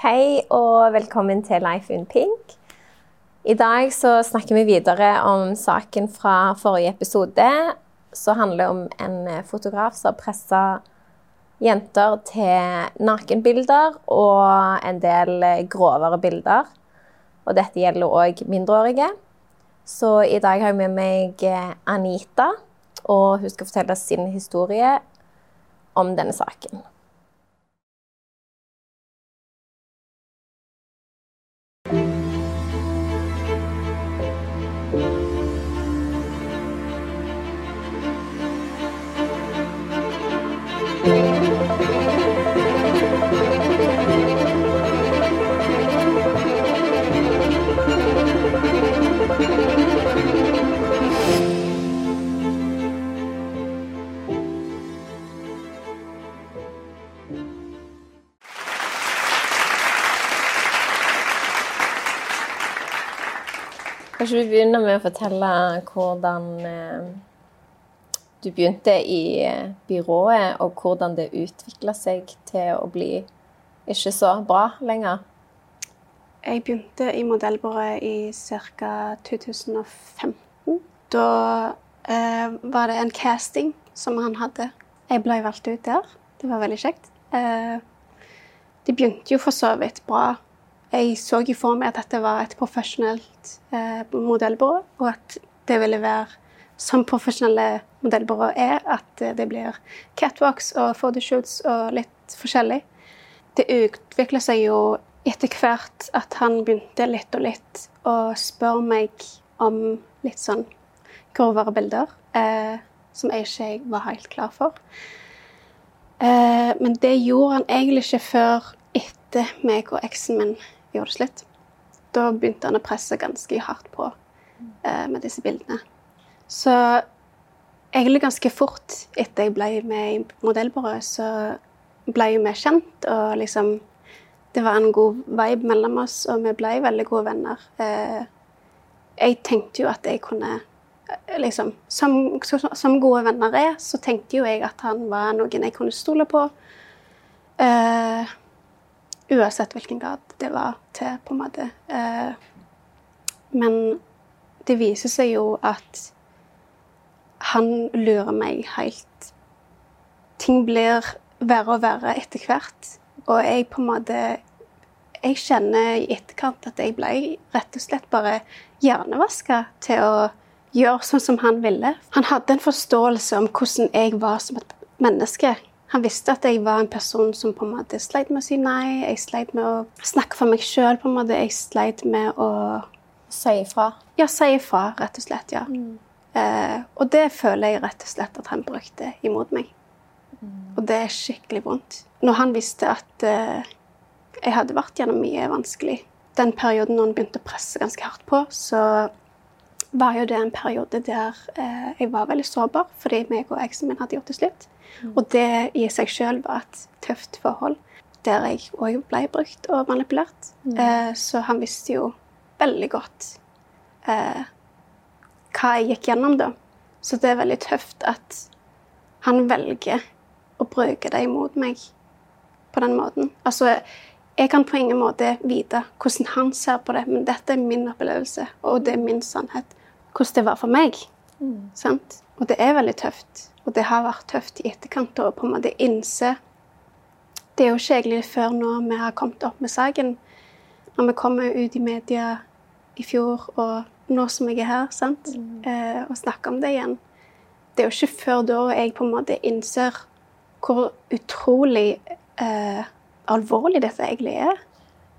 Hei og velkommen til Life in Pink. I dag så snakker vi videre om saken fra forrige episode, som handler om en fotograf som pressa jenter til nakenbilder og en del grovere bilder. Og dette gjelder òg mindreårige. Så i dag har jeg med meg Anita, og hun skal fortelle sin historie om denne saken. Kanskje du begynner med å fortelle hvordan eh, du begynte i eh, byrået, og hvordan det utvikla seg til å bli ikke så bra lenger? Jeg begynte i modellbyrået i ca. 2015. Da eh, var det en casting som han hadde. Jeg ble valgt ut der. Det var veldig kjekt. Eh, det begynte jo for så vidt bra jeg så jo for meg at dette var et profesjonelt eh, modellbyrå, og at det ville være som profesjonelle modellbyrå er, at det blir catwalks og photoshoots og litt forskjellig. Det utvikla seg jo etter hvert at han begynte litt og litt å spørre meg om litt sånn grovere bilder, eh, som jeg ikke var helt klar for. Eh, men det gjorde han egentlig ikke før etter meg og eksen min gjorde det slutt. Da begynte han å presse ganske hardt på eh, med disse bildene. Så egentlig ganske fort etter jeg ble med i modellbyrået, så ble vi kjent, og liksom Det var en god vibe mellom oss, og vi ble veldig gode venner. Eh, jeg tenkte jo at jeg kunne eh, liksom som, som, gode venner er, så tenkte jo jeg at han var noen jeg kunne stole på. Eh, Uansett hvilken grad det var til, på en måte. Eh, men det viser seg jo at han lurer meg helt Ting blir verre og verre etter hvert. Og jeg på en måte Jeg kjenner i etterkant at jeg ble rett og slett bare hjernevaska til å gjøre sånn som han ville. Han hadde en forståelse om hvordan jeg var som et menneske. Han visste at jeg var en person som på en måte sleit med å si nei. Jeg sleit med å snakke for meg sjøl. Jeg sleit med å Si ifra? Ja, si ifra, rett og slett. ja. Mm. Eh, og det føler jeg rett og slett at han brukte imot meg. Mm. Og det er skikkelig vondt. Når han visste at eh, jeg hadde vært gjennom mye vanskelig Den perioden når han begynte å presse ganske hardt på, så var jo det en periode der eh, jeg var veldig sårbar fordi meg og eksen min hadde gjort det slutt. Mm. Og det i seg sjøl var et tøft forhold der jeg òg ble brukt og manipulert. Mm. Eh, så han visste jo veldig godt eh, hva jeg gikk gjennom da. Så det er veldig tøft at han velger å bruke det imot meg på den måten. Altså, jeg kan på ingen måte vite hvordan han ser på det, men dette er min opplevelse, og det er min sannhet hvordan det var for meg. Mm. Og det er veldig tøft. Og det har vært tøft i etterkant å på en måte innse Det er jo ikke egentlig før nå vi har kommet opp med saken. Når vi kommer ut i media i fjor, og nå som jeg er her, sant? Mm. Eh, og snakker om det igjen. Det er jo ikke før da jeg på en måte innser hvor utrolig eh, alvorlig dette egentlig er.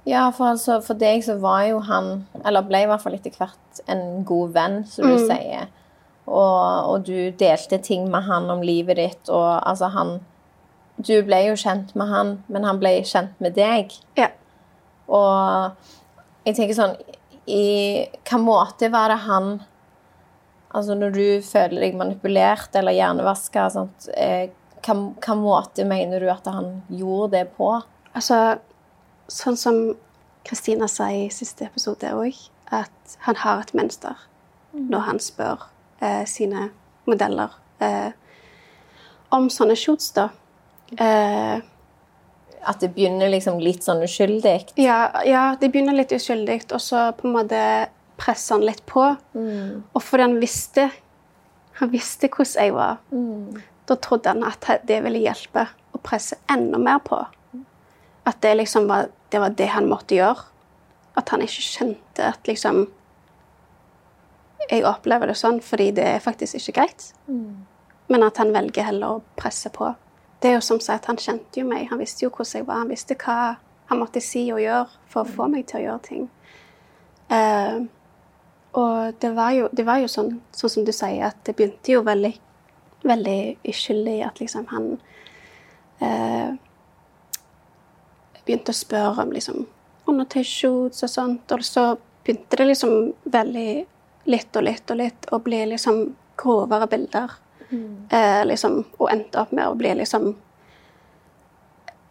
Ja, for, altså, for deg så var jo han, eller ble i hvert fall etter hvert, en god venn, som du mm. sier. Og, og, du delte ting med han om livet ditt, og altså han Du ble jo kjent med han, men han ble kjent med deg. Ja. Og jeg tenker sånn I hvilken måte var det han Altså når du føler deg manipulert eller hjernevaska, eh, hvilken måte mener du at han gjorde det på? Altså sånn som Kristina sa i siste episode òg, at han har et mønster mm. når han spør eh, sine modeller eh, om sånne shoots, da. Eh, At det begynner liksom litt sånn uskyldig. Ja, ja, det begynner litt uskyldig, og så på en måte presser han litt på. Og fordi han visste han visste hvordan jeg var, da trodde han at det ville hjelpe å presse enda mer på. At det liksom var det, var det han måtte gjøre. At han ikke skjønte at liksom Jeg opplever det sånn fordi det er faktisk ikke greit. Men at han velger heller å presse på. Det er jo som sagt, Han kjente jo meg, han visste jo hvordan jeg var. Han visste hva han måtte si og gjøre for å få meg til å gjøre ting. Uh, og det var jo, det var jo sånn, sånn som du sier, at det begynte jo veldig, veldig uskyldig at liksom han uh, begynte å spørre om liksom undertøyshoots og sånt, og så begynte det liksom veldig litt og litt og litt og bli liksom grovere bilder. Eh, liksom, og endte opp med å bli liksom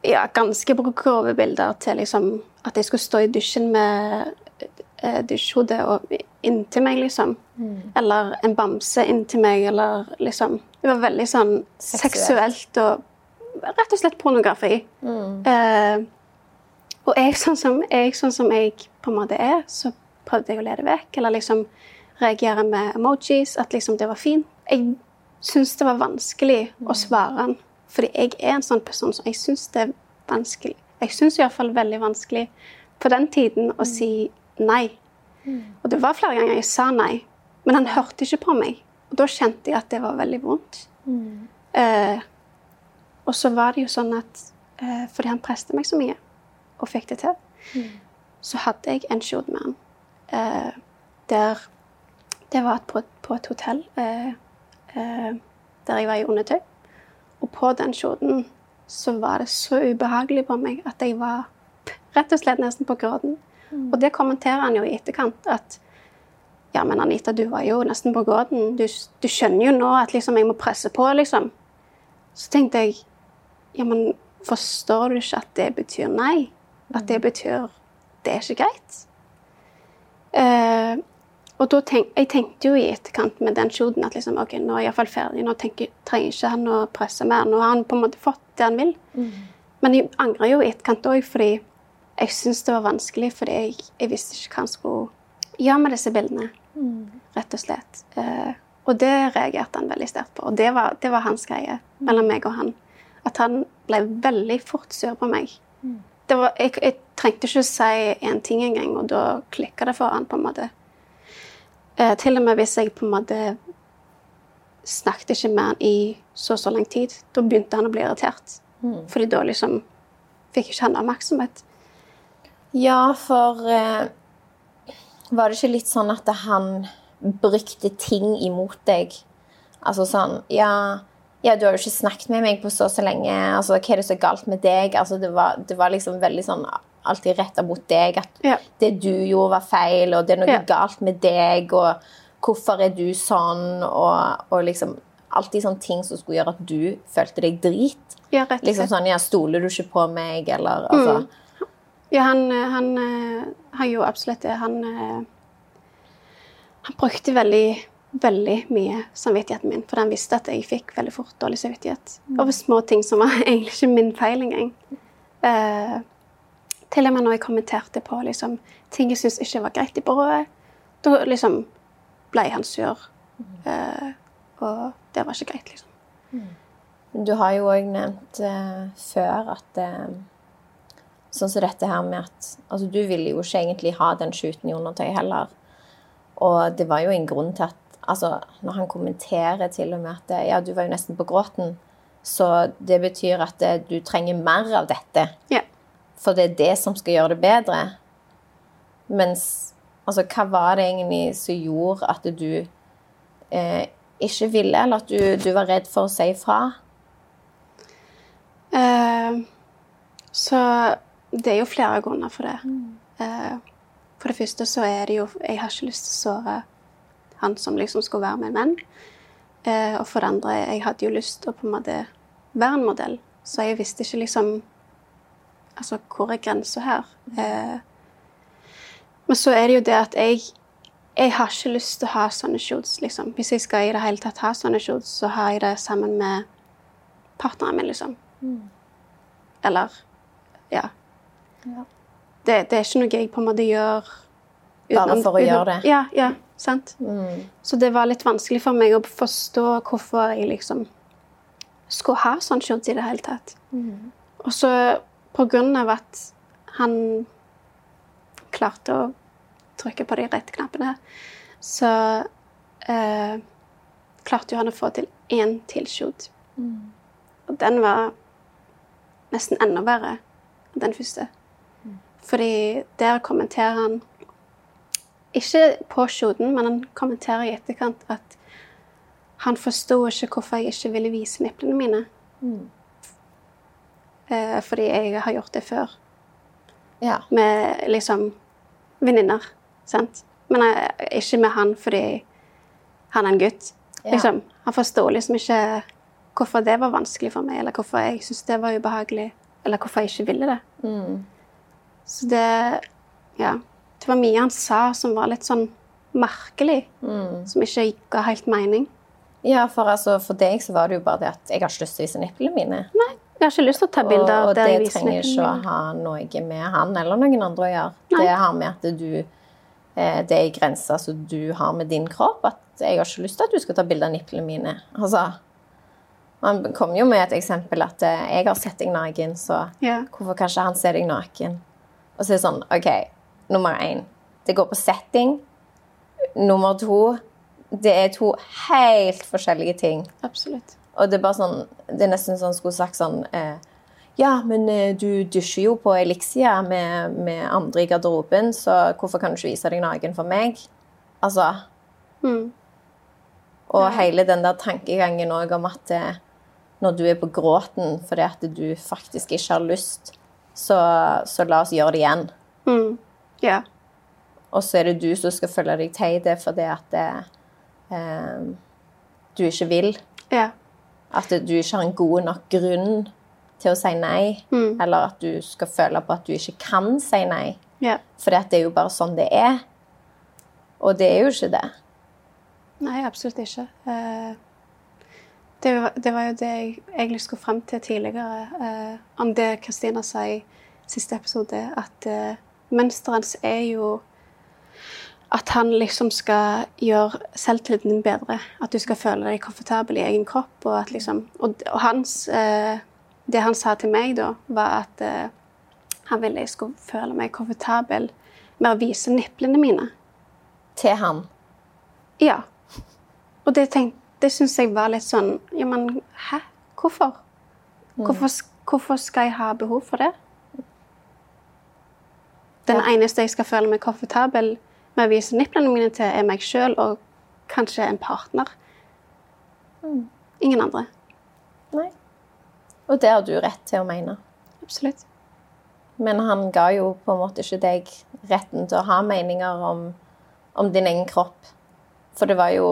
ja, ganske grove bilder til liksom at jeg skulle stå i dusjen med eh, dusjhodet inntil meg, liksom. Eller en bamse inntil meg, eller liksom Det var veldig sånn Seksuelt. seksuelt og rett og slett pornografi. Eh, og jeg sånn, som, jeg sånn som jeg på en måte er, så prøvde jeg å lede vekk, eller liksom reagere med emojis, at liksom det var fint. Jeg syns det var vanskelig å svare han, fordi jeg er en sånn person som jeg syns det er vanskelig. Jeg syns iallfall veldig vanskelig på den tiden å si nei. Og det var flere ganger jeg sa nei, men han hørte ikke på meg. Og da kjente jeg at det var veldig vondt. Eh, og så var det jo sånn at eh, fordi han presset meg så mye, og fikk det til, så hadde jeg en shoot med han. Eh, der Det var på, et hotell eh, eh, der jeg var i undertøy. Og på den shooten så var det så ubehagelig på meg at jeg var rett og slett nesten på gråten. Og det kommenterer han jo i etterkant. at ja, men Anita, du var jo nesten på gråten. Du, du skjønner jo nå at liksom, jeg må presse på, liksom. Så tenkte jeg Ja, men forstår du ikke at det betyr nei? At det betyr det er ikke greit? Eh, og tenk, jeg tenkte jo i etterkant med den shooten at liksom, ok, nå er jeg iallfall ferdig. Nå tenker, trenger ikke han å presse mer. Nå har han på en måte fått det han vil. Men jeg angrer jo i etterkant òg, fordi jeg syntes det var vanskelig. Fordi jeg, jeg visste ikke hva han skulle gjøre med disse bildene. Rett og slett. Uh, og det reagerte han veldig sterkt på. Og det var, det var hans greie mellom meg og han. At han ble veldig fort sur på meg. Det var, jeg, jeg trengte ikke å si én ting engang, og da klikka det for han på en måte. Eh, til og med hvis jeg på en måte snakket ikke med han i så så lang tid, da begynte han å bli irritert. Fordi da liksom fikk ikke han oppmerksomhet. Ja, for eh, Var det ikke litt sånn at han brukte ting imot deg? Altså sånn Ja, ja du har jo ikke snakket med meg på så så lenge. Altså, hva er det så galt med deg? Altså, det, var, det var liksom veldig sånn alltid retta mot deg. At Ja. det du gjorde, var feil, og det er noe Ja. galt med deg, og hvorfor er du sånn? Og, og liksom alltid sånne ting som skulle gjøre at du følte deg drit. Ja, rett og Liksom sånn Ja, stoler du ikke på meg, eller altså Ja, han, han, eh, han gjorde absolutt det. Han, eh, han brukte veldig, veldig mye samvittigheten min, for han visste at jeg fikk veldig fort dårlig samvittighet over små ting som var egentlig ikke min feil engang. Eh, til og med når jeg kommenterte på liksom, ting jeg syntes ikke var greit i brødet, da liksom ble han sur. Eh, og det var ikke greit, liksom. Du har jo òg nevnt eh, før at eh, Sånn som dette her med at altså, Du ville jo ikke egentlig ha den skjuten i undertøy heller. Og det var jo en grunn til at altså, Når han kommenterer til og med at eh, ja, du var jo nesten på gråten, så det betyr at eh, du trenger mer av dette. Ja. For det er det som skal gjøre det bedre. Mens Altså, hva var det egentlig som gjorde at du eh, ikke ville, eller at du, du var redd for å si ifra? Eh, så det er jo flere grunner for det. Eh, for det første så er det jo Jeg har ikke lyst til å såre han som liksom skulle være min venn. Eh, og for det andre, jeg hadde jo lyst til å på en måte være en modell, så jeg visste ikke liksom Altså, hvor er grensa her? Eh, men så er det jo det at jeg jeg har ikke lyst til å ha sånne shoots. liksom. Hvis jeg skal i det hele tatt ha sånne shoots, så har jeg det sammen med partneren min, liksom. Eller Ja. Ja. Det, det er ikke noe jeg på en måte gjør Bare for å gjøre det. Ja, ja, sant. Mm. Så det var litt vanskelig for meg å forstå hvorfor jeg liksom skulle ha sånn shorts i det hele tatt. Mm. Og så av at han klarte å trykke på de rette knappene, så eh, klarte jo han å få til én tilskudd. Mm. Og den var nesten enda verre enn den første. Fordi der kommenterer han Ikke på shooten, men han kommenterer i etterkant at han forsto ikke hvorfor jeg ikke ville vise nipplene mine. Mm. Eh, fordi jeg har gjort det før Ja. med liksom venninner. Sant? Men jeg, ikke med han fordi han er en gutt. Ja. Liksom. Han forstår liksom ikke hvorfor det var vanskelig for meg, eller hvorfor jeg syntes det var ubehagelig, eller hvorfor jeg ikke ville det. Mm. Så det Ja. Det var mye han sa som var litt sånn merkelig, Mm. som ikke ga helt mening. Ja, for, altså, for deg så var det jo bare det at jeg har ikke lyst til å vise nipplene mine. Nei, jeg har ikke lyst til å ta bilder og der Og det trenger ikke å ha noe med han eller noen andre å gjøre. Nei. Det har med at du eh, Det er en grense som du har med din kropp. At jeg har ikke lyst til at du skal ta bilde av nipplene mine. Altså Han kom jo med et eksempel at eh, jeg har sett deg naken, så Ja. hvorfor kan ikke han se deg naken? Og så er det sånn OK, nummer én. Det går på setting. Nummer to. Det er to helt forskjellige ting. Absolutt. Og det er bare sånn Det er nesten sånn skulle sagt sånn eh, Ja, men eh, du dusjer jo på Elixia med, med andre i garderoben, så hvorfor kan du ikke vise deg naken for meg? Altså Mm. Og Ja. hele den der tankegangen òg om at eh, når du er på gråten fordi at du faktisk ikke har lyst, så, så la oss gjøre det igjen. Mm. Ja. Og så er det du som skal følge deg til det fordi at det, eh, du ikke vil. Ja. At du ikke har en god nok grunn til å si nei. Mm. Eller at du skal føle på at du ikke kan si nei. ja. For det er jo bare sånn det er. Og det er jo ikke det. Nei, absolutt ikke. Eh, det, var, det var jo det jeg egentlig skulle frem til tidligere. eh, om det Kristina sa i siste episode, at uh, mønsteret hans er jo at han liksom skal gjøre selvtilliten din bedre. At du skal føle deg komfortabel i egen kropp. Og, liksom, og, og hans, eh, det han sa til meg da, var at eh, han ville jeg skulle føle meg komfortabel med å vise nipplene mine. Til han. Ja. Og det, tenk, det syns jeg var litt sånn Ja, men hæ? Hvorfor? Hvorfor, hvorfor skal jeg ha behov for det? Den Ja. eneste jeg skal føle meg komfortabel med å vise nipplene mine til, er meg sjøl og kanskje en partner. Ingen andre. Nei. Og det har du rett til å mene. Absolutt. Men han ga jo på en måte ikke deg retten til å ha meninger om, om din egen kropp. For det var jo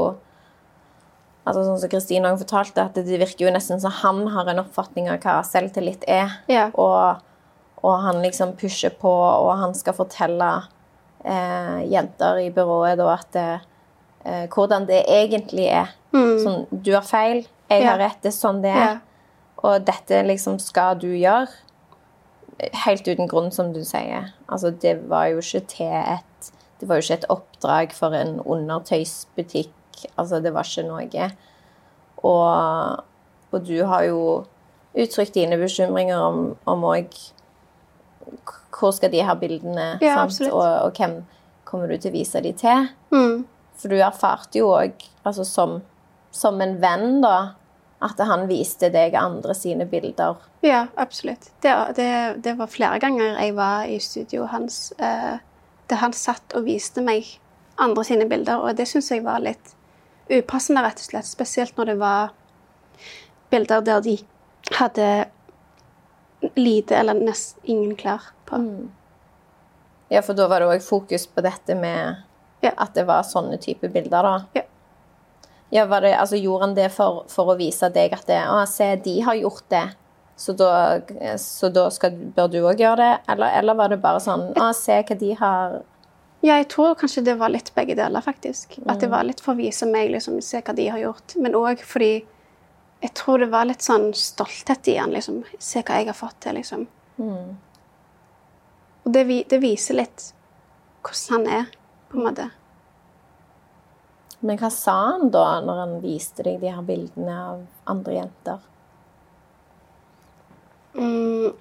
altså Sånn som Kristine fortalte, at det virker jo nesten som han har en oppfatning av hva selvtillit er. Ja. Og, og han liksom pusher på, og han skal fortelle eh, jenter i byrået da at eh, hvordan det egentlig er. Sånn, du har feil, jeg Mm. Ja. har rett, det er sånn det er. Ja. Og dette liksom skal du gjøre. Helt uten grunn, som du sier. Altså, det var jo ikke til et Det var jo ikke et oppdrag for en undertøysbutikk. Altså, det var ikke noe. Og, og du har jo uttrykt dine bekymringer om, om også Hvor skal de her bildene? Ja? Og, og hvem kommer du til å vise de til? Mm. For du erfarte jo òg, altså som, som en venn, da, at han viste deg andre sine bilder. Ja, absolutt. Det, det, det var flere ganger jeg var i studioet hans eh, der han satt og viste meg andre sine bilder, og det syns jeg var litt upassende, rett og slett. Spesielt når det var bilder der de hadde lite eller nesten ingen klær på. Ja, for da var det òg fokus på dette med Ja. at det var sånne type bilder, da. Ja. Ja, var det, altså Gjorde han det for, for å vise deg at det, å, se, de har gjort det, så da, så da skal, bør du òg gjøre det? Eller, eller var det bare sånn Å, se hva de har Ja, jeg tror kanskje det var litt begge deler, faktisk. At det var litt for å vise meg, liksom, se hva de har gjort. Men òg fordi jeg tror det var litt sånn stolthet i han, liksom. Se hva jeg har fått til, liksom. Og det, det viser litt hvordan han er, på en måte. Men hva sa han da, når han viste deg de her bildene av andre jenter? Mm,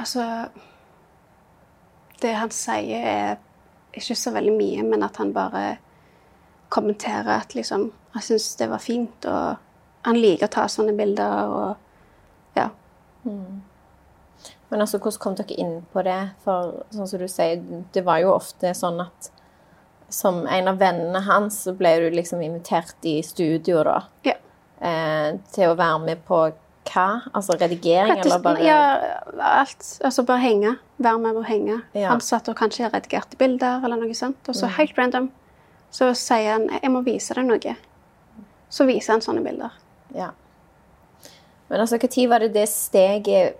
altså Det han sier, er ikke så veldig mye, men at han bare kommenterer at liksom Han syns det var fint, og han liker å ta sånne bilder, og ja. Men altså, hvordan kom dere inn på det? For sånn som du sier, det var jo ofte sånn at som en av vennene hans, så ble du liksom invitert i studio, da. Ja. Eh, til å være med på hva? Altså redigering, Rettest, eller bare ja, alt. Altså bare henge. Være med og henge. Ja. Han satt og kanskje redigerte bilder, eller noe sånt. Og så Mm. helt random så sier han 'jeg må vise deg noe'. Så viser han sånne bilder. Ja. Men altså, når var det det steget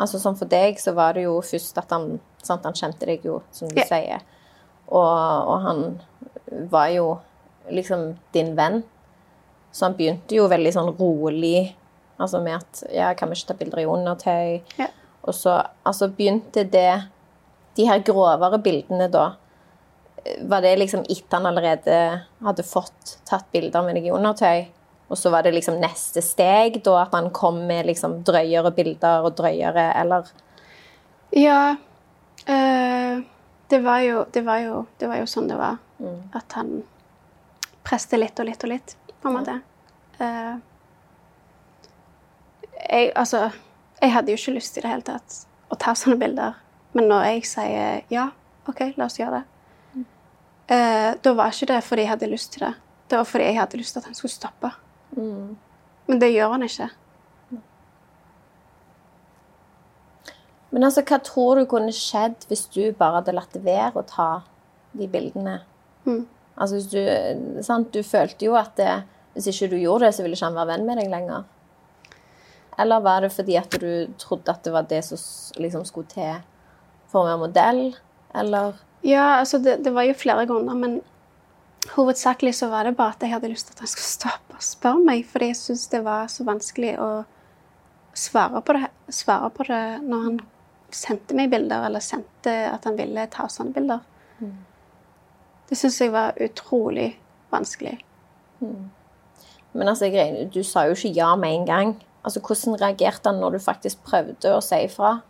Altså sånn for deg så var det jo først at han sant, Han kjente deg jo, som du Ja. sier. Og, og han var jo liksom din venn. Så han begynte jo veldig sånn rolig altså med at Ja, kan vi ikke ta bilder i undertøy? Ja. Og så altså begynte det De her grovere bildene da Var det liksom etter han allerede hadde fått tatt bilder med deg i undertøy? Og så var det liksom neste steg, da at han kom med liksom drøyere bilder og drøyere, eller Ja Øh, det, var jo, det, var jo, det var jo sånn det var. Mm. At han preste litt og litt og litt, på en måte. Eh, jeg, altså, jeg hadde jo ikke lyst i det hele tatt å ta sånne bilder. Men når jeg sier ja, OK, la oss gjøre det, eh, da var ikke det fordi jeg hadde lyst til det. Det var fordi jeg hadde lyst til at han skulle stoppe. Mm. Men det gjør han ikke. Men altså, hva tror du kunne skjedd hvis du bare hadde latt være å ta de bildene? Mm. Altså, hvis du, sant? du følte jo at det, hvis ikke du gjorde det, så ville ikke han være venn med deg lenger. Eller var det fordi at du trodde at det var det som liksom skulle til for å være modell? Eller Ja, altså det, det var jo flere grunner, men hovedsakelig så var det bare at jeg hadde lyst til at han skulle stoppe og spørre meg, fordi jeg syntes det var så vanskelig å svare på, det, svare på det når han sendte meg bilder, eller sendte at han ville ta sånne bilder. Det syns jeg var utrolig vanskelig. Men altså, Greine du sa jo ikke ja med en gang. Altså, Hvordan reagerte han når du faktisk prøvde å si ifra?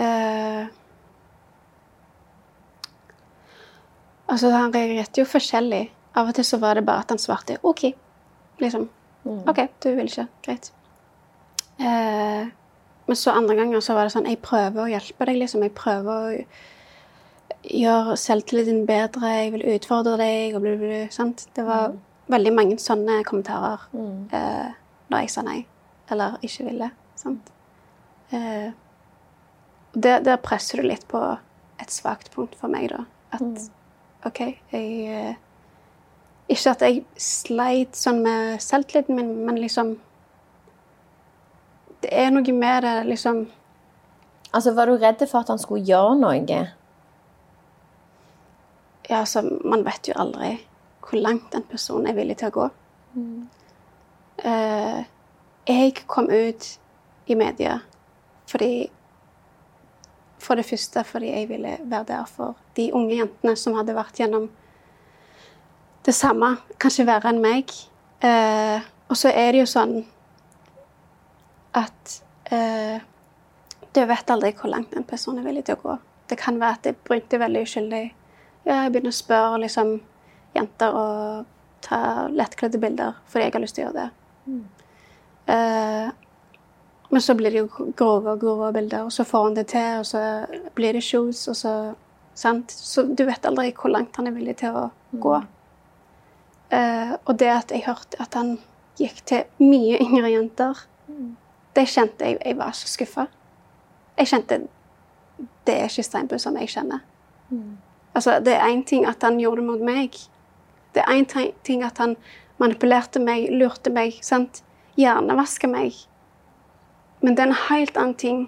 Eh, altså, han reagerte jo forskjellig. Av og til så var det bare at han svarte OK. Liksom. OK, du vil ikke. Greit. Eh, men så andre ganger så var det sånn Jeg prøver å hjelpe deg, liksom. Jeg prøver å gjøre selvtilliten din bedre. Jeg vil utfordre deg, og bla, bla, bla. Sant? Det var veldig mange sånne kommentarer eh, når jeg sa nei. Eller ikke ville. Sant? Eh, der, der presser du litt på et svakt punkt for meg, da. At OK, jeg eh, Ikke at jeg sleit sånn med selvtilliten min, men liksom Det er noe med det, liksom Altså, Var du redd for at han skulle gjøre noe? Ja, altså, man vet jo aldri hvor langt en person er villig til å gå. Eh, jeg kom ut i media fordi For det første fordi jeg ville være der for de unge jentene som hadde vært gjennom det samme, kanskje verre enn meg. Eh, og så er det jo sånn at eh, du vet aldri hvor langt en person er villig til å gå. Det kan være at jeg begynte veldig uskyldig. Ja, jeg begynner å spørre liksom, jenter og ta lettkledde bilder fordi jeg har lyst til å gjøre det. Eh, men så blir det jo grove og grove bilder, og så får han det til, og så blir det shoes, og så Sant? Så du vet aldri hvor langt han er villig til å gå. Eh, og det at jeg hørte at han gikk til mye yngre jenter, det kjente jeg Jeg var så skuffa. Jeg kjente Det er ikke Steinbu som jeg kjenner. Altså, det er én ting at han gjorde det mot meg. Det er én ting at han manipulerte meg, lurte meg, sant? hjernevaska meg. Men det er en helt annen ting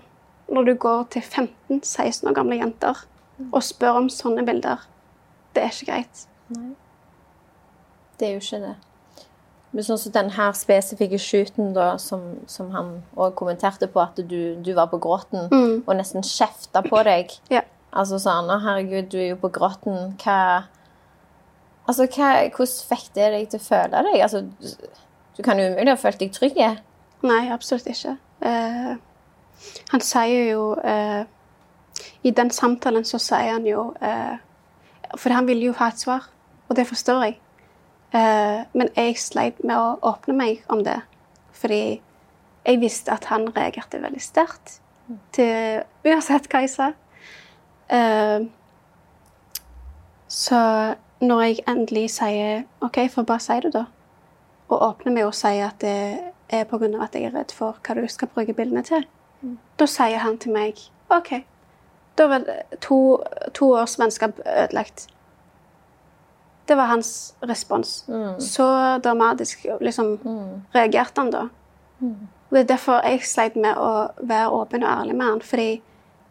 når du går til 15-16 år gamle jenter og spør om sånne bilder. Det er ikke greit. Nei. Det er jo ikke det. Men sånn som den her spesifikke shooten da, som, som han òg kommenterte på, at du, du var på gråten Mm. og nesten kjefta på deg. Ja. Altså sånn Å, herregud, du er jo på gråten. Hva Altså, hva, hvordan fikk det deg til å føle deg? Altså, du, du kan jo umulig ha følt deg trygg. Nei, absolutt ikke. Eh, han sier jo eh, I den samtalen så sier han jo eh, For han ville jo ha et svar, og det forstår jeg. Eh, men jeg sleit med å åpne meg om det. Fordi jeg visste at han reagerte veldig sterkt til uansett hva jeg sa. Eh, så når jeg endelig sier OK, for bare si det, da. Og åpner meg og sier at det er pga. at jeg er redd for hva du skal bruke bildene til. Da sier han til meg OK. Da var to, to års vennskap ødelagt. Det var hans respons. Så dramatisk liksom, reagerte han da. Og Det er derfor jeg sleit med å være åpen og ærlig med han. Fordi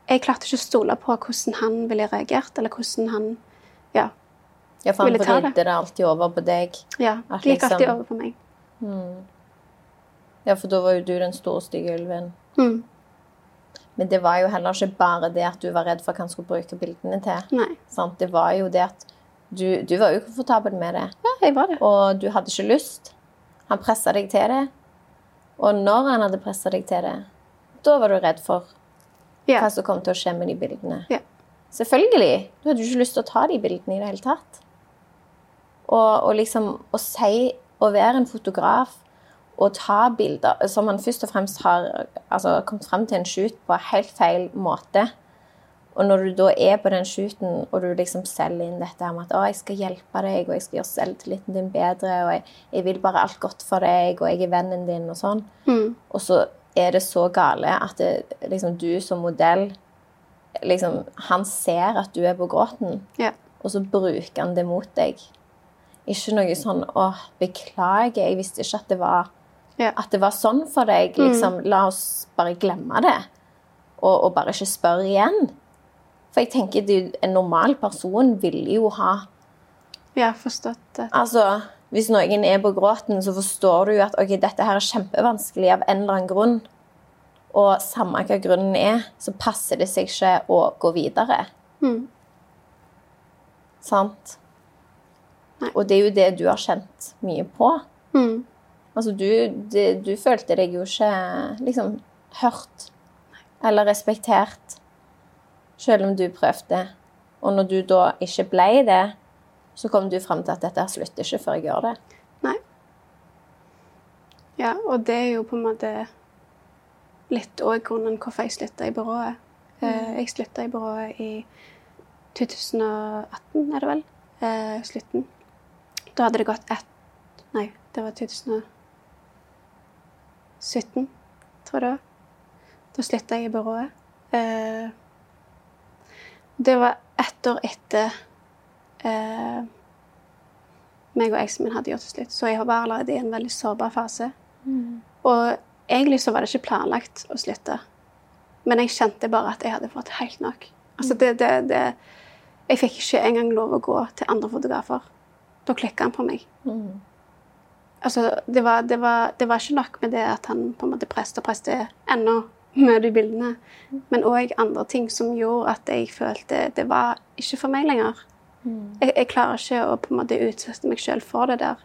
jeg klarte ikke å stole på hvordan han ville reagert, eller hvordan han Ja. Ja, for han ta det. vridde det alltid over på deg. ja det gikk alltid liksom- over på meg. Ja, for da var jo du den store, stygge ulven. Mm. Men det var jo heller ikke bare det at du var redd for hva han skulle bruke bildene til. Det var jo det at du, du var ukomfortabel med det. Ja, jeg var det. Og du hadde ikke lyst. Han pressa deg til det. Og når han hadde pressa deg til det, da var du redd for Ja. hva som kom til å skje med de bildene. Ja. Selvfølgelig. Du hadde jo ikke lyst til å ta de bildene i det hele tatt. Og, og liksom å si Å være en fotograf og ta bilder som han først og fremst har altså, kommet frem til en shoot på helt feil måte. Og når du da er på den shooten, og du liksom selger inn dette her med at å, jeg skal hjelpe deg, og jeg skal gjøre selvtilliten din bedre, og jeg, jeg vil bare alt godt for deg, og jeg er vennen din, og sånn. Mm. Og så er det så gale at det, liksom, du som modell liksom, Han ser at du er på gråten, Ja. og så bruker han det mot deg. Ikke noe sånn 'Å, beklager, jeg visste ikke at det var Ja. at det var sånn for deg. Liksom, La oss bare glemme det. Og, og bare ikke spørre igjen. For jeg tenker du, en normal person ville jo ha Ja, forstått det. Altså, hvis noen er på gråten, så forstår du jo at ok, dette her er kjempevanskelig av en eller annen grunn. Og samme hva grunnen er, så passer det seg ikke å gå videre. Mm. Sant? Nei. Og det er jo det du har kjent mye på. Mm. Altså, du, du, du følte deg jo ikke liksom hørt eller respektert, selv om du prøvde. Og når du da ikke ble det, så kom du fram til at dette slutter ikke før jeg gjør det. Nei. Ja, og det er jo på en måte litt òg grunnen hvorfor jeg slutta i byrået. Mm. jeg slutta i byrået i 2018, er det vel? Eh, slutten. Da hadde det gått ett Nei, det var 2017, tror jeg det var. Da slutta jeg i byrået. Eh, det var ett år etter eh, meg og eksen min hadde gjort det slutt. Så jeg var allerede i en veldig sårbar fase. Og egentlig så var det ikke planlagt å slutte. Men jeg kjente bare at jeg hadde fått helt nok. Altså det, det, det Jeg fikk ikke engang lov å gå til andre fotografer. Da klikka han på meg. Altså, det var, det, var, det var ikke nok med det at han på en måte presset og presset ennå med de bildene, men òg andre ting som gjorde at jeg følte det var ikke for meg lenger. Jeg, jeg klarer ikke å på en måte utsette meg sjøl for det der.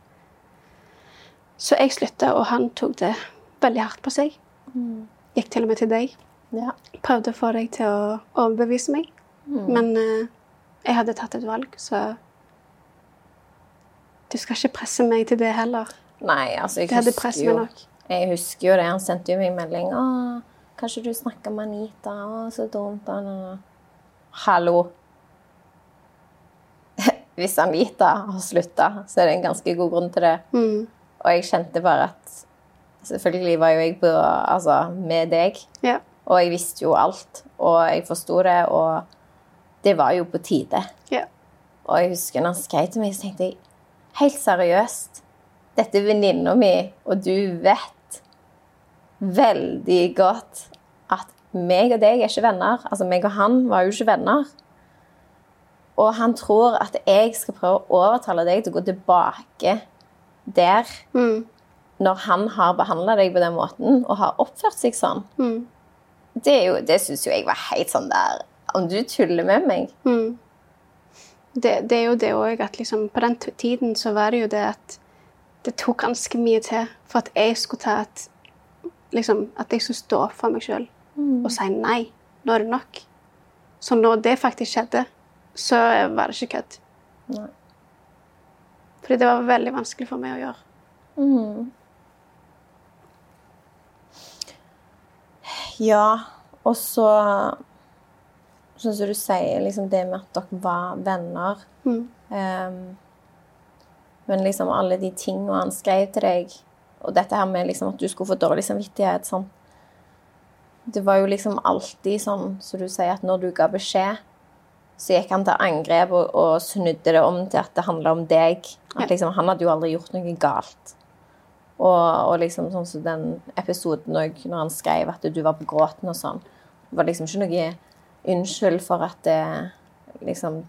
Så jeg slutta, og han tok det veldig hardt på seg. Gikk til og med til deg. Ja. Prøvde å få deg til å overbevise meg. Men uh, jeg hadde tatt et valg, så Du skal ikke presse meg til det heller. Nei, altså, jeg Det husker jo. Jeg husker jo det. Han sendte jo meg melding. 'Å, kanskje du snakker med Anita?' 'Å, så dumt.' da.» Hallo. Hvis Anita har slutta, så er det en ganske god grunn til det. Mm. Og jeg kjente bare at Selvfølgelig var jo jeg på, altså, med deg, Ja. og jeg visste jo alt. Og jeg forsto det, og det var jo på tide. ja. Og jeg husker når han skrev til meg, så tenkte jeg helt seriøst Dette er venninna mi, og du vet veldig godt at meg og deg er ikke venner. Altså, meg og han var jo ikke venner. Og han tror at jeg skal prøve å overtale deg til å gå tilbake der, Mm. når han har behandla deg på den måten og har oppført seg sånn, Mm. det, jo, det syns jo jeg var helt sånn der Om du tuller med meg Mm. Det, det er jo det òg at liksom, på den tiden så var det jo det at det tok ganske mye til for at jeg skulle ta et liksom, At jeg skulle stå opp for meg sjøl og si nei. Nå er det nok. Så når det faktisk skjedde, så var det ikke kødd. Fordi det var veldig vanskelig for meg å gjøre. Mm. Ja, og så Sånn som du sier, liksom det med at dere var venner. Mm. Ehm, men liksom alle de tingene han skrev til deg, og dette her med liksom at du skulle få dårlig samvittighet sånn. Det var jo liksom alltid sånn som du sier, at når du ga beskjed, så gikk han til angrep og, og snudde det om til at det handla om deg. At liksom, han hadde jo aldri gjort noe galt. Og, og liksom sånn som den episoden òg, når han skrev at du var på gråten og sånn. Det var liksom ikke noe unnskyld for at det liksom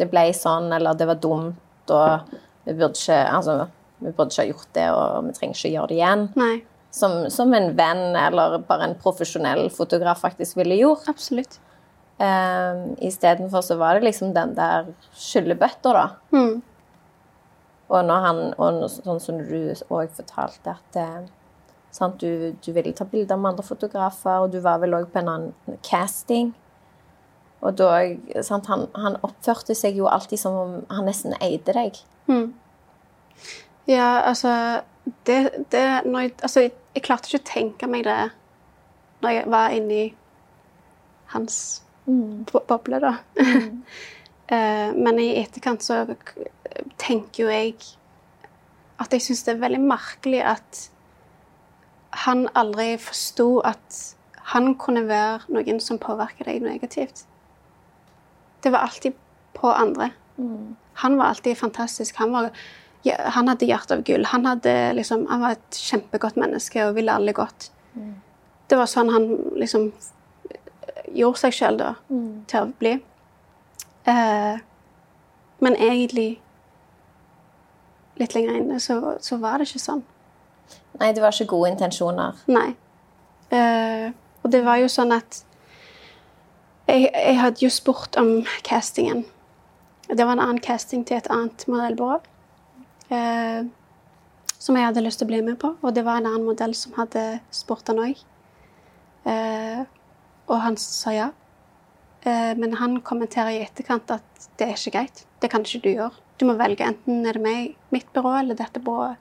Det ble sånn, eller det var dumt, og vi burde ikke Altså, vi burde ikke ha gjort det, og vi trenger ikke gjøre det igjen. Nei, Som, som en venn eller bare en profesjonell fotograf faktisk ville gjort. absolutt. Um, Istedenfor så var det liksom den der skyllebøtta, da. Mm. Og når han, og sånn som du òg fortalte, at eh, sant, du, du ville ta bilder med andre fotografer, og du var vel òg på en annen casting. Og da sant, han, han oppførte seg jo alltid som om han nesten eide deg. Mm. Ja, altså det, det når jeg, altså, jeg, jeg klarte ikke å tenke meg det når jeg var inni hans bo- boble, da. Eh, men i etterkant så tenker jo jeg at jeg syns det er veldig merkelig at han aldri forsto at han kunne være noen som påvirker deg negativt. Det var alltid på andre. Han var alltid fantastisk. Han, var, ja, han hadde hjerte av gull. Han, hadde, liksom, han var et kjempegodt menneske og ville alle godt. Det var sånn han liksom gjorde seg sjøl da, til å bli. Eh, men egentlig Litt lenger inne så, så var det ikke sånn. Nei, det var ikke gode intensjoner. Nei. Eh, og det var jo sånn at jeg, jeg hadde jo spurt om castingen. Det var en annen casting til et annet modellbyrå. Eh, som jeg hadde lyst til å bli med på. Og det var en annen modell som hadde spurt han òg. Eh, og han sa ja. Eh, men han kommenterer i etterkant at det er ikke greit. Det kan ikke du gjøre. Du må velge enten er det meg, mitt byrå eller dette byrået.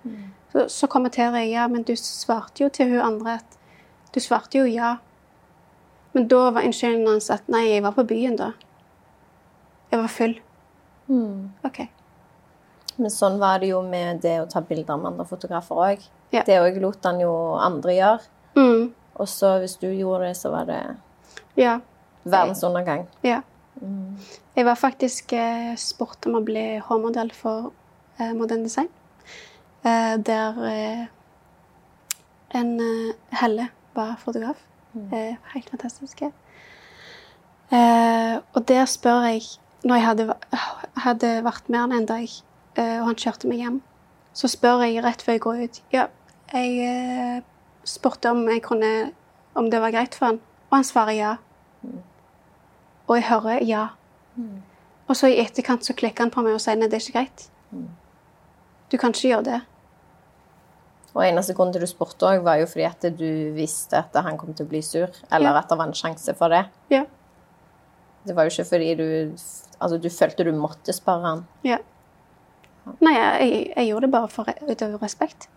Så, så kommenterer jeg ja, men du svarte jo til hun andre at Du svarte jo ja. Men da var unnskyldningen hans at nei, jeg var på byen da. Jeg var full. OK. Men sånn var det jo med det å ta bilder med andre fotografer òg. Ja. Det òg lot han jo andre gjøre. Mm. Og så hvis du gjorde det, så var det Ja. verdensundergang. ja. Jeg var faktisk eh, spurt om å bli hårmodell for eh, Modern Design. Eh, der eh, en eh, Helle var fotograf. Eh, helt fantastisk. Eh, og der spør jeg Når jeg hadde, hadde vært med han en dag, eh, og han kjørte meg hjem, så spør jeg rett før jeg går ut Ja, jeg eh, spurte om jeg kunne Om det var greit for han, og han svarer ja. Og jeg hører ja. Og så i etterkant så klikker han på meg og sier nei, det er ikke greit. Du kan ikke gjøre det. Og eneste grunn til du spurte òg, var jo fordi at du visste at han kom til å bli sur. Eller Ja. at det var en sjanse for det. Ja. Det var jo ikke fordi du Altså, du følte du måtte spørre han. ja. Nei, jeg, jeg gjorde det bare for, ut av respekt.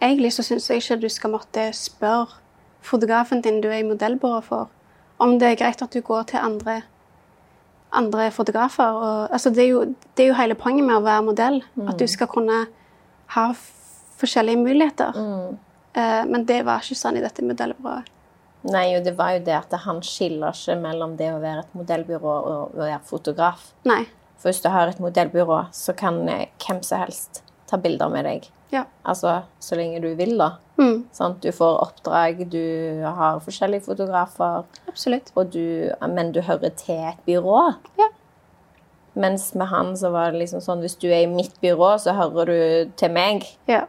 Egentlig så syns jeg ikke du skal måtte spørre fotografen din du er i modellbyrå for, om det er greit at du går til andre, andre fotografer. Og, altså, det, er jo, det er jo hele poenget med å være modell. At du skal kunne ha forskjellige muligheter. Eh, men det var ikke sånn i dette modellbyrået. Nei, og det var jo det at han skiller ikke mellom det å være et modellbyrå og å være fotograf. Nei. For hvis du har et modellbyrå, så kan eh, hvem som helst ta bilder med deg. Ja. Altså så lenge du vil, da. Mm, Sånn, Du får oppdrag, du har forskjellige fotografer, absolutt. du, men du hører til et byrå. Ja. Mens med han så var det liksom sånn hvis du er i mitt byrå, så hører du til meg. Ja.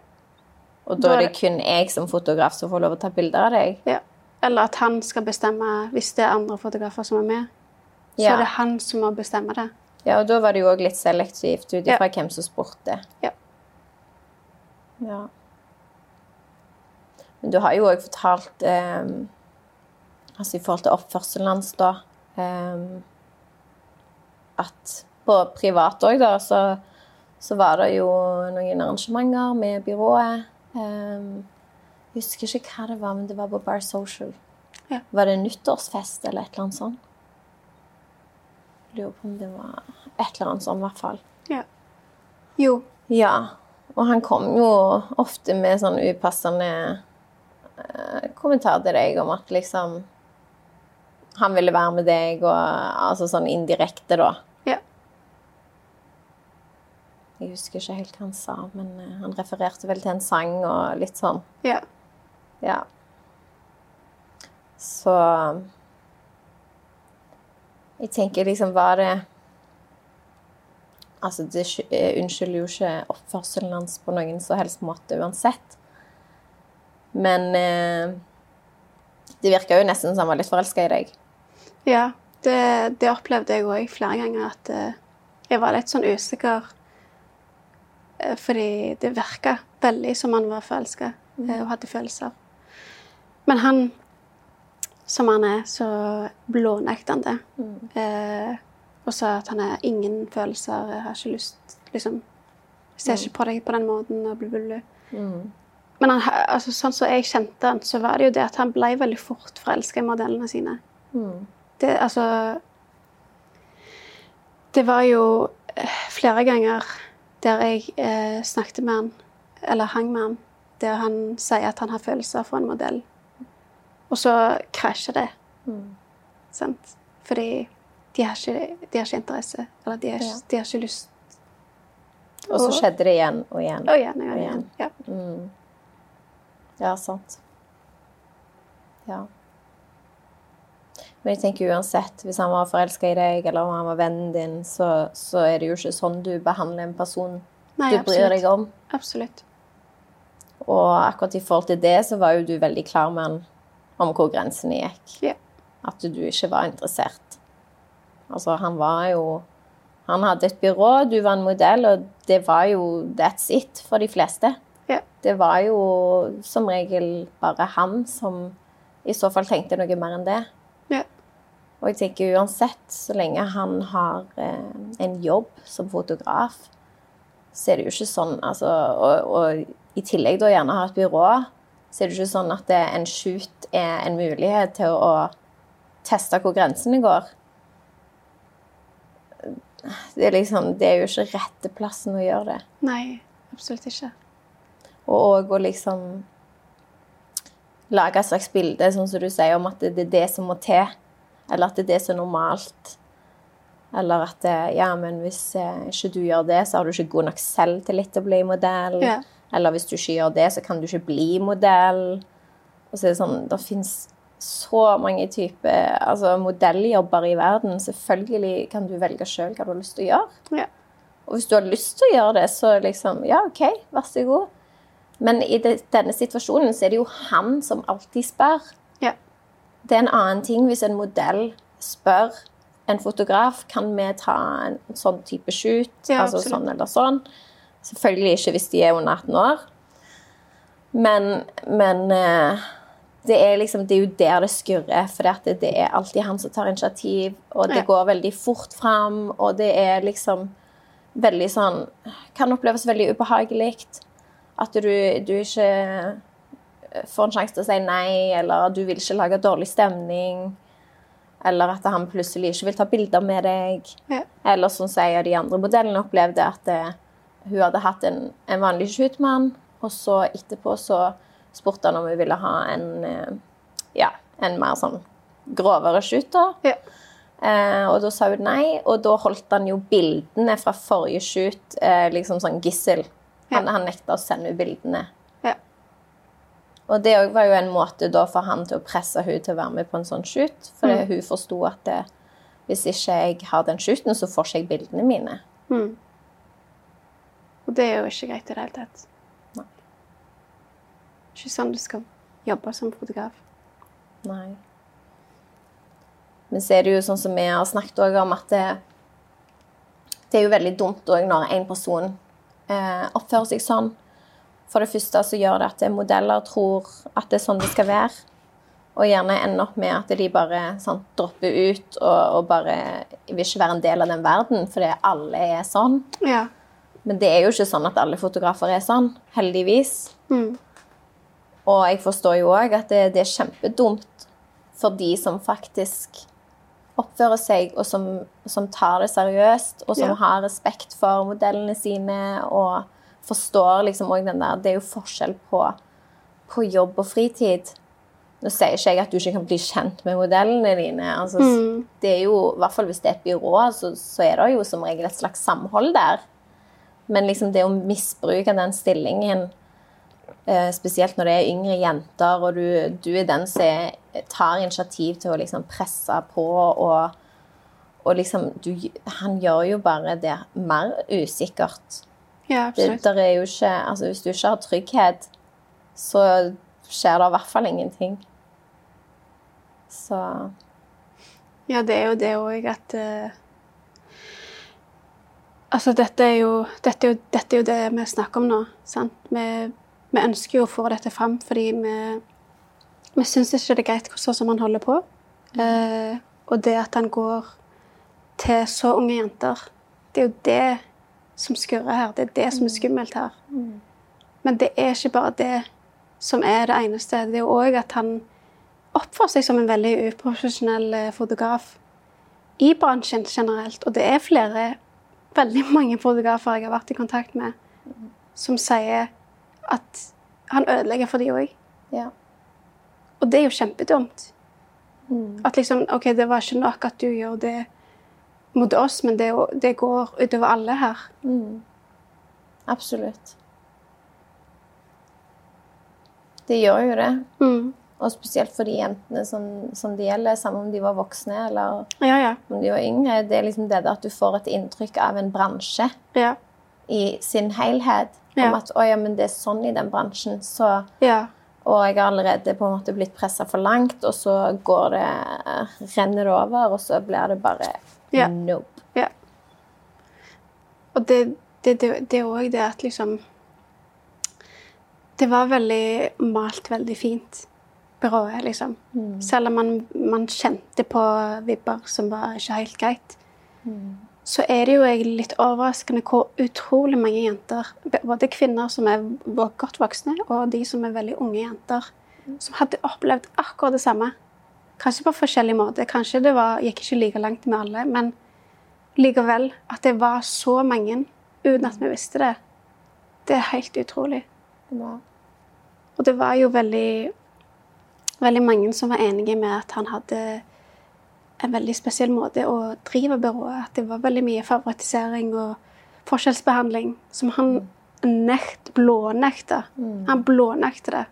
Og da er det kun jeg som fotograf som får lov å ta bilder av deg. ja. Eller at han skal bestemme hvis det er andre fotografer som er med. Så Ja. er det han som må bestemme det. Ja, og da var det jo òg litt selektivt ut Ja. hvem som spurte. Ja. Ja. Men du har jo òg fortalt um, Altså i forhold til oppførselen hans, da um, At på privat òg, da, så, så var det jo noen arrangementer med byrået. Eh, jeg husker ikke hva det var, men det var på Bar Social. Ja. Var det nyttårsfest eller et eller annet sånt? Lurer på om det var et eller annet sånt, i hvert fall. Ja. Jo. Ja, og han kom jo ofte med sånn upassende eh, kommentar til deg om at liksom Han ville være med deg, og altså sånn indirekte, da. Ja. Jeg husker ikke helt hva han sa, men eh, han refererte vel til en sang og litt sånn. Ja. Ja. Så Jeg tenker liksom Var det Altså, det eh, unnskylder jo ikke oppførselen hans på noen som helst måte uansett. Men eh, det virka jo nesten som han var litt forelska i deg. Ja, det, det opplevde jeg òg flere ganger. At eh, jeg var litt sånn usikker. eh, fordi det virka veldig som han var forelska mm. og hadde følelser. Men han, som han er, så blånekter han det. Eh, og sa at han har ingen følelser, jeg har ikke lyst liksom, Jeg ser ikke på deg på den måten. og blir bla, mm. Men han, altså, sånn som jeg kjente han, så var det jo det at han ble veldig fort forelska i modellene sine. Det, altså Det var jo eh, flere ganger der jeg eh, snakket med han, eller hang med han, der han sier at han har følelser for en modell. Og så krasjer det. Sant? Fordi de har, ikke, de har ikke interesse, eller de har, Ja. de har ikke lyst. Og så skjedde det igjen og igjen. Og igjen og igjen. Og igjen. Ja. Ja, sant. Ja. Men jeg tenker uansett, hvis han var forelska i deg, eller om han var vennen din, så, så er det jo ikke sånn du behandler en person Nei, du bryr absolutt. deg om. Absolutt. Og akkurat i forhold til det, så var jo du veldig klar med han om hvor grensene gikk. Ja. At du ikke var interessert. Altså, han var jo Han hadde et byrå, du var en modell, og det var jo that's it for de fleste. Ja. Det var jo som regel bare han som i så fall tenkte noe mer enn det. Ja. Og jeg tenker uansett, så lenge han har eh, en jobb som fotograf, så er det jo ikke sånn altså, og, og i tillegg da gjerne ha et byrå, så er det ikke sånn at det, en shoot er en mulighet til å teste hvor grensene går. Det er, liksom, det er jo ikke rette plassen å gjøre det. Nei, absolutt ikke. Og å liksom lage et slags bilde, sånn som du sier, om at det, er det som må til. Eller at det er det som er normalt. Eller at det, ja, men hvis eh, ikke du gjør det, så har du ikke god nok selvtillit til å bli modell. Ja. Eller hvis du ikke gjør det, så kan du ikke bli modell. Og så er det sånn, det fins så mange typer altså modelljobber i verden. Selvfølgelig kan du velge sjøl hva du har lyst til å gjøre. Ja. Og hvis du har lyst til å gjøre det, så liksom, ja, OK, vær så god. Men i det, denne situasjonen så er det jo han som alltid spør. Ja. Det er en annen ting hvis en modell spør en fotograf kan vi ta en sånn type shoot, Ja, altså sånn eller sånn. Selvfølgelig ikke hvis de er under 18 år. Men, men eh, det er liksom, det er jo der det skurrer, for det, det er alltid han som tar initiativ, og det går veldig fort fram, og det er liksom veldig sånn Kan oppleves veldig ubehagelig. At du, du ikke får en sjanse til å si nei, eller du vil ikke lage dårlig stemning. Eller at han plutselig ikke vil ta bilder med deg. Ja. Eller som sier de andre modellene opplevde at eh, hun hadde hatt en, en vanlig shoot med han, og så etterpå så spurte han om hun ville ha en, eh, ja, en mer sånn grovere shoot. da. Ja. Eh, og da sa hun nei, og da holdt han jo bildene fra forrige shoot eh, liksom sånn gissel. Han, han nekta å sende henne bildene. Ja. Og det var jo en måte da for han til å presse hun til å være med på en sånn shoot. For hun forsto at det, Hvis ikke jeg har den shooten, så får ikke jeg bildene mine. Mm. Og det er jo ikke greit i det hele tatt. Nei. Ikke sånn du skal jobbe som fotograf. Nei. Men så er det jo sånn som vi har snakket om, at det, det er jo veldig dumt òg når en person eh, oppfører seg sånn. For det første så gjør det at modeller tror at det er sånn det skal være. Og gjerne ender opp med at de bare sånn, dropper ut og, og bare vil ikke være en del av den verden, fordi alle er sånn. Ja. Men det er jo ikke sånn at alle fotografer er sånn, heldigvis. Mm. Og jeg forstår jo òg at det, det er kjempedumt for de som faktisk oppfører seg, og som, som tar det seriøst, og som Ja. har respekt for modellene sine, og forstår liksom òg den der Det er jo forskjell på, på jobb og fritid. Nå sier ikke jeg at du ikke kan bli kjent med modellene dine. Altså, Mm. det er jo, I hvert fall hvis det er et byrå, så, så er det jo som regel et slags samhold der. Men liksom det å misbruke den stillingen, eh, spesielt når det er yngre jenter, og du, du er den som tar initiativ til å liksom presse på og, og liksom du, Han gjør jo bare det mer usikkert. Ja, Det, absolutt. der er jo ikke, altså Hvis du ikke har trygghet, så skjer det i hvert fall ingenting. Så Ja, det er jo det òg at eh, Altså, dette er, jo, dette, er jo, dette er jo det vi snakker om nå. sant? Vi, vi ønsker jo å få dette fram fordi vi, vi syns ikke det er greit sånn som han holder på. Eh, og det at han går til så unge jenter, det er jo det som skurrer her. Det er det som er skummelt her. Men det er ikke bare det som er det eneste. Det er jo òg at han oppfører seg som en veldig uprofesjonell eh, fotograf i bransjen generelt. Og det er flere, veldig mange fotografer jeg har vært i kontakt med, som sier at han ødelegger for de òg. ja. Og det er jo kjempedumt. Mm. At liksom, OK, det var ikke nok at du gjør det mot oss, men det, det går utover alle her. Mm. Absolutt. Det gjør jo det. Mm. Og spesielt for de jentene som, som det gjelder, samme om de var voksne eller Ja, ja. om de var yngre. Det er liksom det at du får et inntrykk av en bransje Ja. i sin helhet. Om at å ja, men det er sånn i den bransjen. Så, ja. og jeg har allerede på en måte blitt pressa for langt, og så går det, renner det over, og så blir det bare Ja. nope. Ja. Og det, det, det, det er òg det at liksom Det var veldig malt veldig fint, byrået, liksom. Selv om man, man kjente på vibber som var ikke helt greit. Så er det jo egentlig litt overraskende hvor utrolig mange jenter, både kvinner som er godt voksne, og de som er veldig unge jenter, som hadde opplevd akkurat det samme. Kanskje på forskjellig måte. Kanskje det var, gikk ikke like langt med alle, men likevel at det var så mange uten at vi visste det. Det er helt utrolig. Og det var jo veldig, veldig mange som var enige med at han hadde en veldig spesiell måte å drive byrået. At det var veldig mye favorittisering og forskjellsbehandling som han nekt, blånekta. Han blånekta det.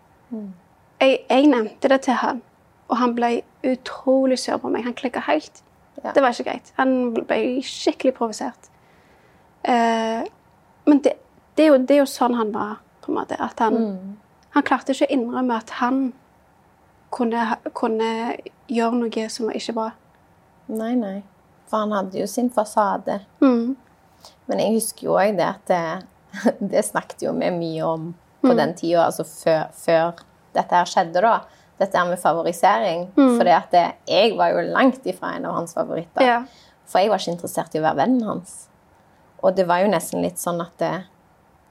Jeg, jeg nevnte det til han, og han ble utrolig sur på meg. Han klikka helt. Ja. Det var ikke greit. Han ble skikkelig provosert. Eh, men det, det, er jo, det er jo sånn han var, på en måte. At han, han klarte ikke å innrømme at han kunne, kunne gjøre noe som var ikke bra. Nei, nei. For han hadde jo sin fasade. Mm. Men jeg husker jo òg det at det, det snakket jo vi mye om på den tida, altså før, før dette her skjedde, da. Dette her med favorisering. Mm. For jeg var jo langt ifra en av hans favoritter. Ja. For jeg var ikke interessert i å være vennen hans. Og det var jo nesten litt sånn at det,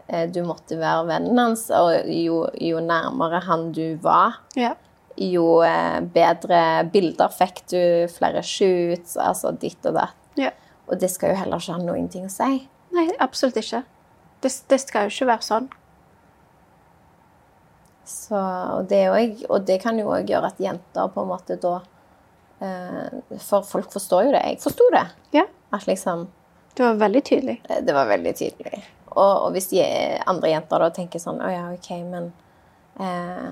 eh, du måtte være vennen hans, og jo, jo nærmere han du var, ja. Jo eh, bedre bilder fikk du, flere shoots, altså ditt og datt. ja. Og det skal jo heller ikke ha noen ting å si. Nei, absolutt ikke. Det, det skal jo ikke være sånn. Så, og, det også, og det kan jo òg gjøre at jenter på en måte da eh, For folk forstår jo det. Jeg forsto det. Ja. At liksom Det var veldig tydelig. eh, Det var veldig tydelig. Og, og hvis de andre jenter da tenker sånn Å ja, OK, men eh,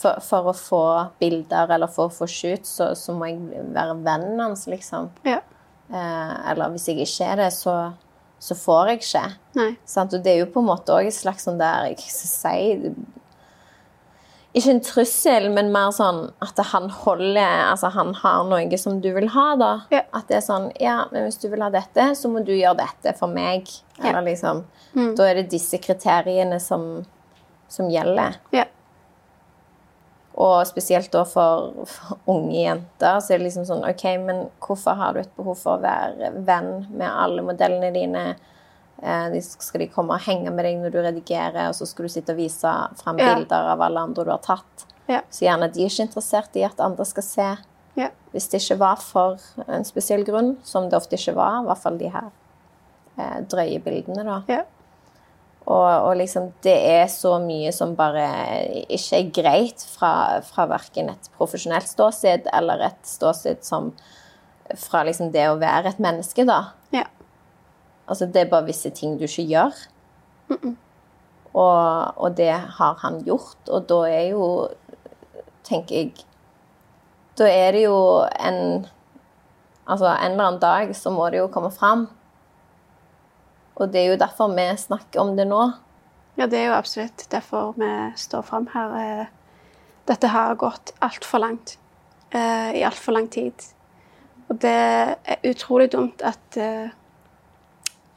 for, for å få bilder eller for å få shoot, så, så må jeg være vennen hans, liksom. Ja. Eh, eller hvis jeg ikke er det, så, så får jeg ikke. Og det er jo på en måte òg et slags sånn der Jeg sier Ikke en trussel, men mer sånn at han holder Altså han har noe som du vil ha, da. Ja. At det er sånn Ja, men hvis du vil ha dette, så må du gjøre dette for meg. Ja. Liksom Mm. Da er det disse kriteriene som, som gjelder. Ja. Og spesielt da for, for unge jenter så er det liksom sånn OK, men hvorfor har du et behov for å være venn med alle modellene dine? Eh, de, skal de komme og henge med deg når du redigerer, og så skal du sitte og vise fram Ja. bilder av alle andre du har tatt? Ja. Så gjerne de er ikke interessert i at andre skal se. Ja. Hvis det ikke var for en spesiell grunn, som det ofte ikke var, i hvert fall de her eh, drøye bildene, da. Og, og liksom, det er så mye som bare ikke er greit fra, fra verken et profesjonelt ståsted eller et ståsted som fra liksom det å være et menneske, da. Ja. Altså, det er bare visse ting du ikke gjør. Og, og det har han gjort, og da er jo, tenker jeg Da er det jo en Altså, en eller annen dag så må det jo komme fram. Og det er jo derfor vi snakker om det nå. Ja, det er jo absolutt derfor vi står fram her. Eh, Dette har gått altfor langt. uh, I altfor lang tid. Og det er utrolig dumt at uh,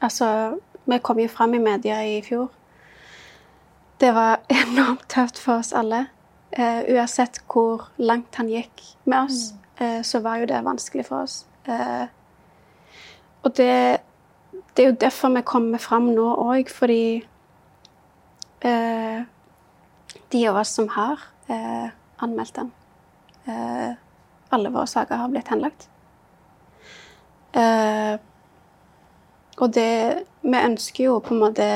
Altså, vi kom jo fram i media i fjor. Det var enormt tøft for oss alle. Uh, uansett hvor langt han gikk med oss, uh, så var jo det vanskelig for oss. Og det det er jo derfor vi kommer fram nå òg, fordi eh, de av oss som har eh, anmeldt den eh, Alle våre saker har blitt henlagt. Eh, og det Vi ønsker jo på en måte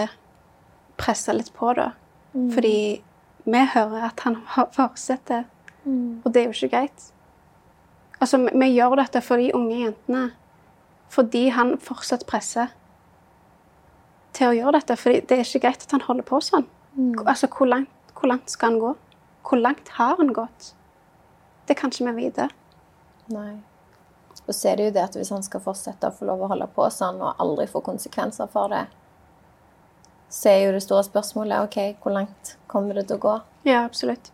presse litt på, da. Fordi vi hører at han har- mm. og det er jo ikke greit. Altså, vi, vi gjør dette for de unge jentene fordi han fortsatt presser til å gjøre dette. For det er ikke greit at han holder på sånn. Altså, hvor langt, hvor langt skal han gå? Hvor langt har han gått? Det kan ikke vi vite. Nei. Og så er det jo det at hvis han skal fortsette å få lov å holde på sånn og aldri få konsekvenser for det, så er jo det store spørsmålet OK, hvor langt kommer det til å gå? Ja, absolutt.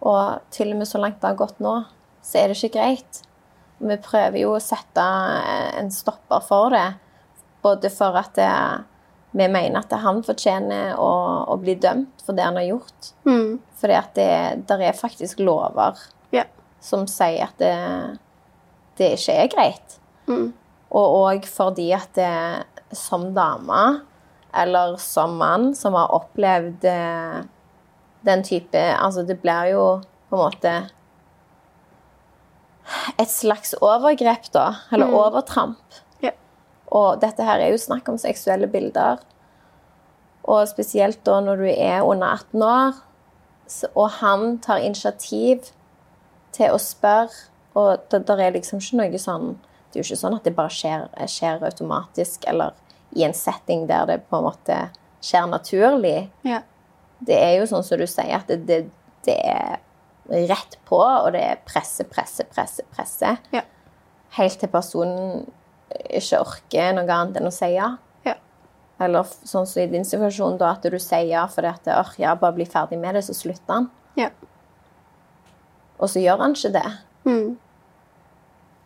Og til og med så langt det har gått nå, så er det ikke greit. Vi prøver jo å sette en stopper for det, både for at det, vi mener at han fortjener å, å bli dømt for det han har gjort. Mm. For det der er faktisk lover Ja. som sier at det, det ikke er greit. Mm. Og òg fordi at det, som dame, eller som mann, som har opplevd eh, den type Altså, det blir jo på en måte et slags overgrep, da. Eller overtramp. Og dette her er jo snakk om seksuelle bilder. Og spesielt da når du er under 18 år, og han tar initiativ til å spørre Og det der er liksom ikke noe sånn Det er jo ikke sånn at det bare skjer, skjer automatisk, eller i en setting der det på en måte skjer naturlig. Ja. Det er jo sånn som du sier, at det, det, det er rett på, og det er presse, presse, presse, presse. Ja. Helt til personen ikke orker noe annet enn å si ja. Ja. Eller sånn som i din situasjon, da, at du sier ja fordi at «Åh, ja, bare bli ferdig med det, så slutter han. Ja. Og så gjør han ikke det. Mm.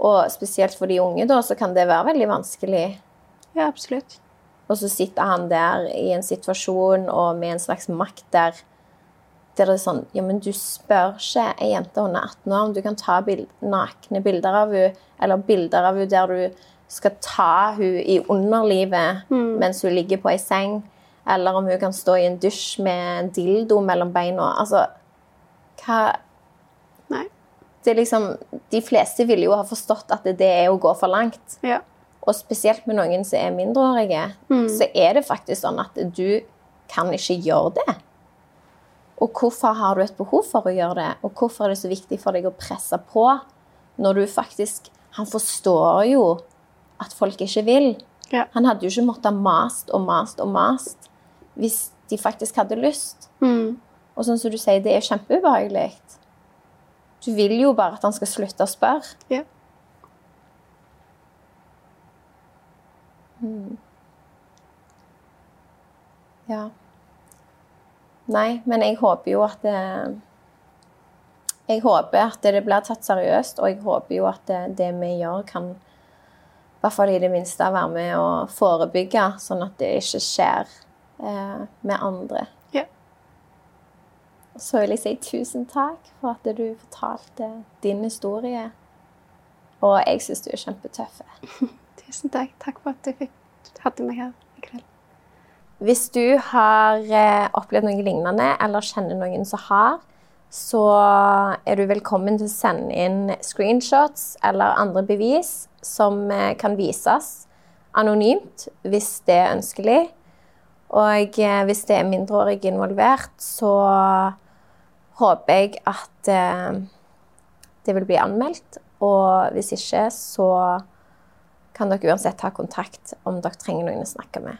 Og spesielt for de unge, da, så kan det være veldig vanskelig. ja, absolutt. Og så sitter han der i en situasjon og med en slags makt der der det er sånn Ja, men du spør ikke ei jente under 18 år om du kan ta bild, nakne bilder av henne, eller bilder av henne der du skal ta henne i underlivet mens hun ligger på ei seng, eller om hun kan stå i en dusj med en dildo mellom beina. Altså Hva Nei. det er liksom, De fleste ville jo ha forstått at det er å gå for langt. Ja. Og spesielt med noen som er mindreårige, så er det faktisk sånn at du kan ikke gjøre det. Og hvorfor har du et behov for å gjøre det? Og hvorfor er det så viktig for deg å presse på når du faktisk Han forstår jo at folk ikke vil. Ja. Han hadde jo ikke måttet mast og mast og mast hvis de faktisk hadde lyst. Mm. Og sånn som du sier, det er kjempeubehagelig. Du vil jo bare at han skal slutte å spørre. Ja. Ja. Nei, men jeg håper jo at det Jeg håper at det blir tatt seriøst, og jeg håper jo at det, det vi gjør, kan hvert fall i det minste være med å forebygge, sånn at det ikke skjer eh, med andre. Ja. Så vil jeg si tusen takk for at du fortalte din historie. Og jeg syns du er kjempetøff. Tusen takk. Takk for at du fikk hadde meg her i kveld. Hvis du har eh, opplevd noe lignende, eller kjenner noen som har, så er du velkommen til å sende inn screenshots eller andre bevis som eh, kan vises anonymt, hvis det er ønskelig. Og eh, hvis det er mindreårige involvert, så håper jeg at eh, det vil bli anmeldt. Og hvis ikke, så kan dere uansett ta kontakt om dere trenger noen å snakke med.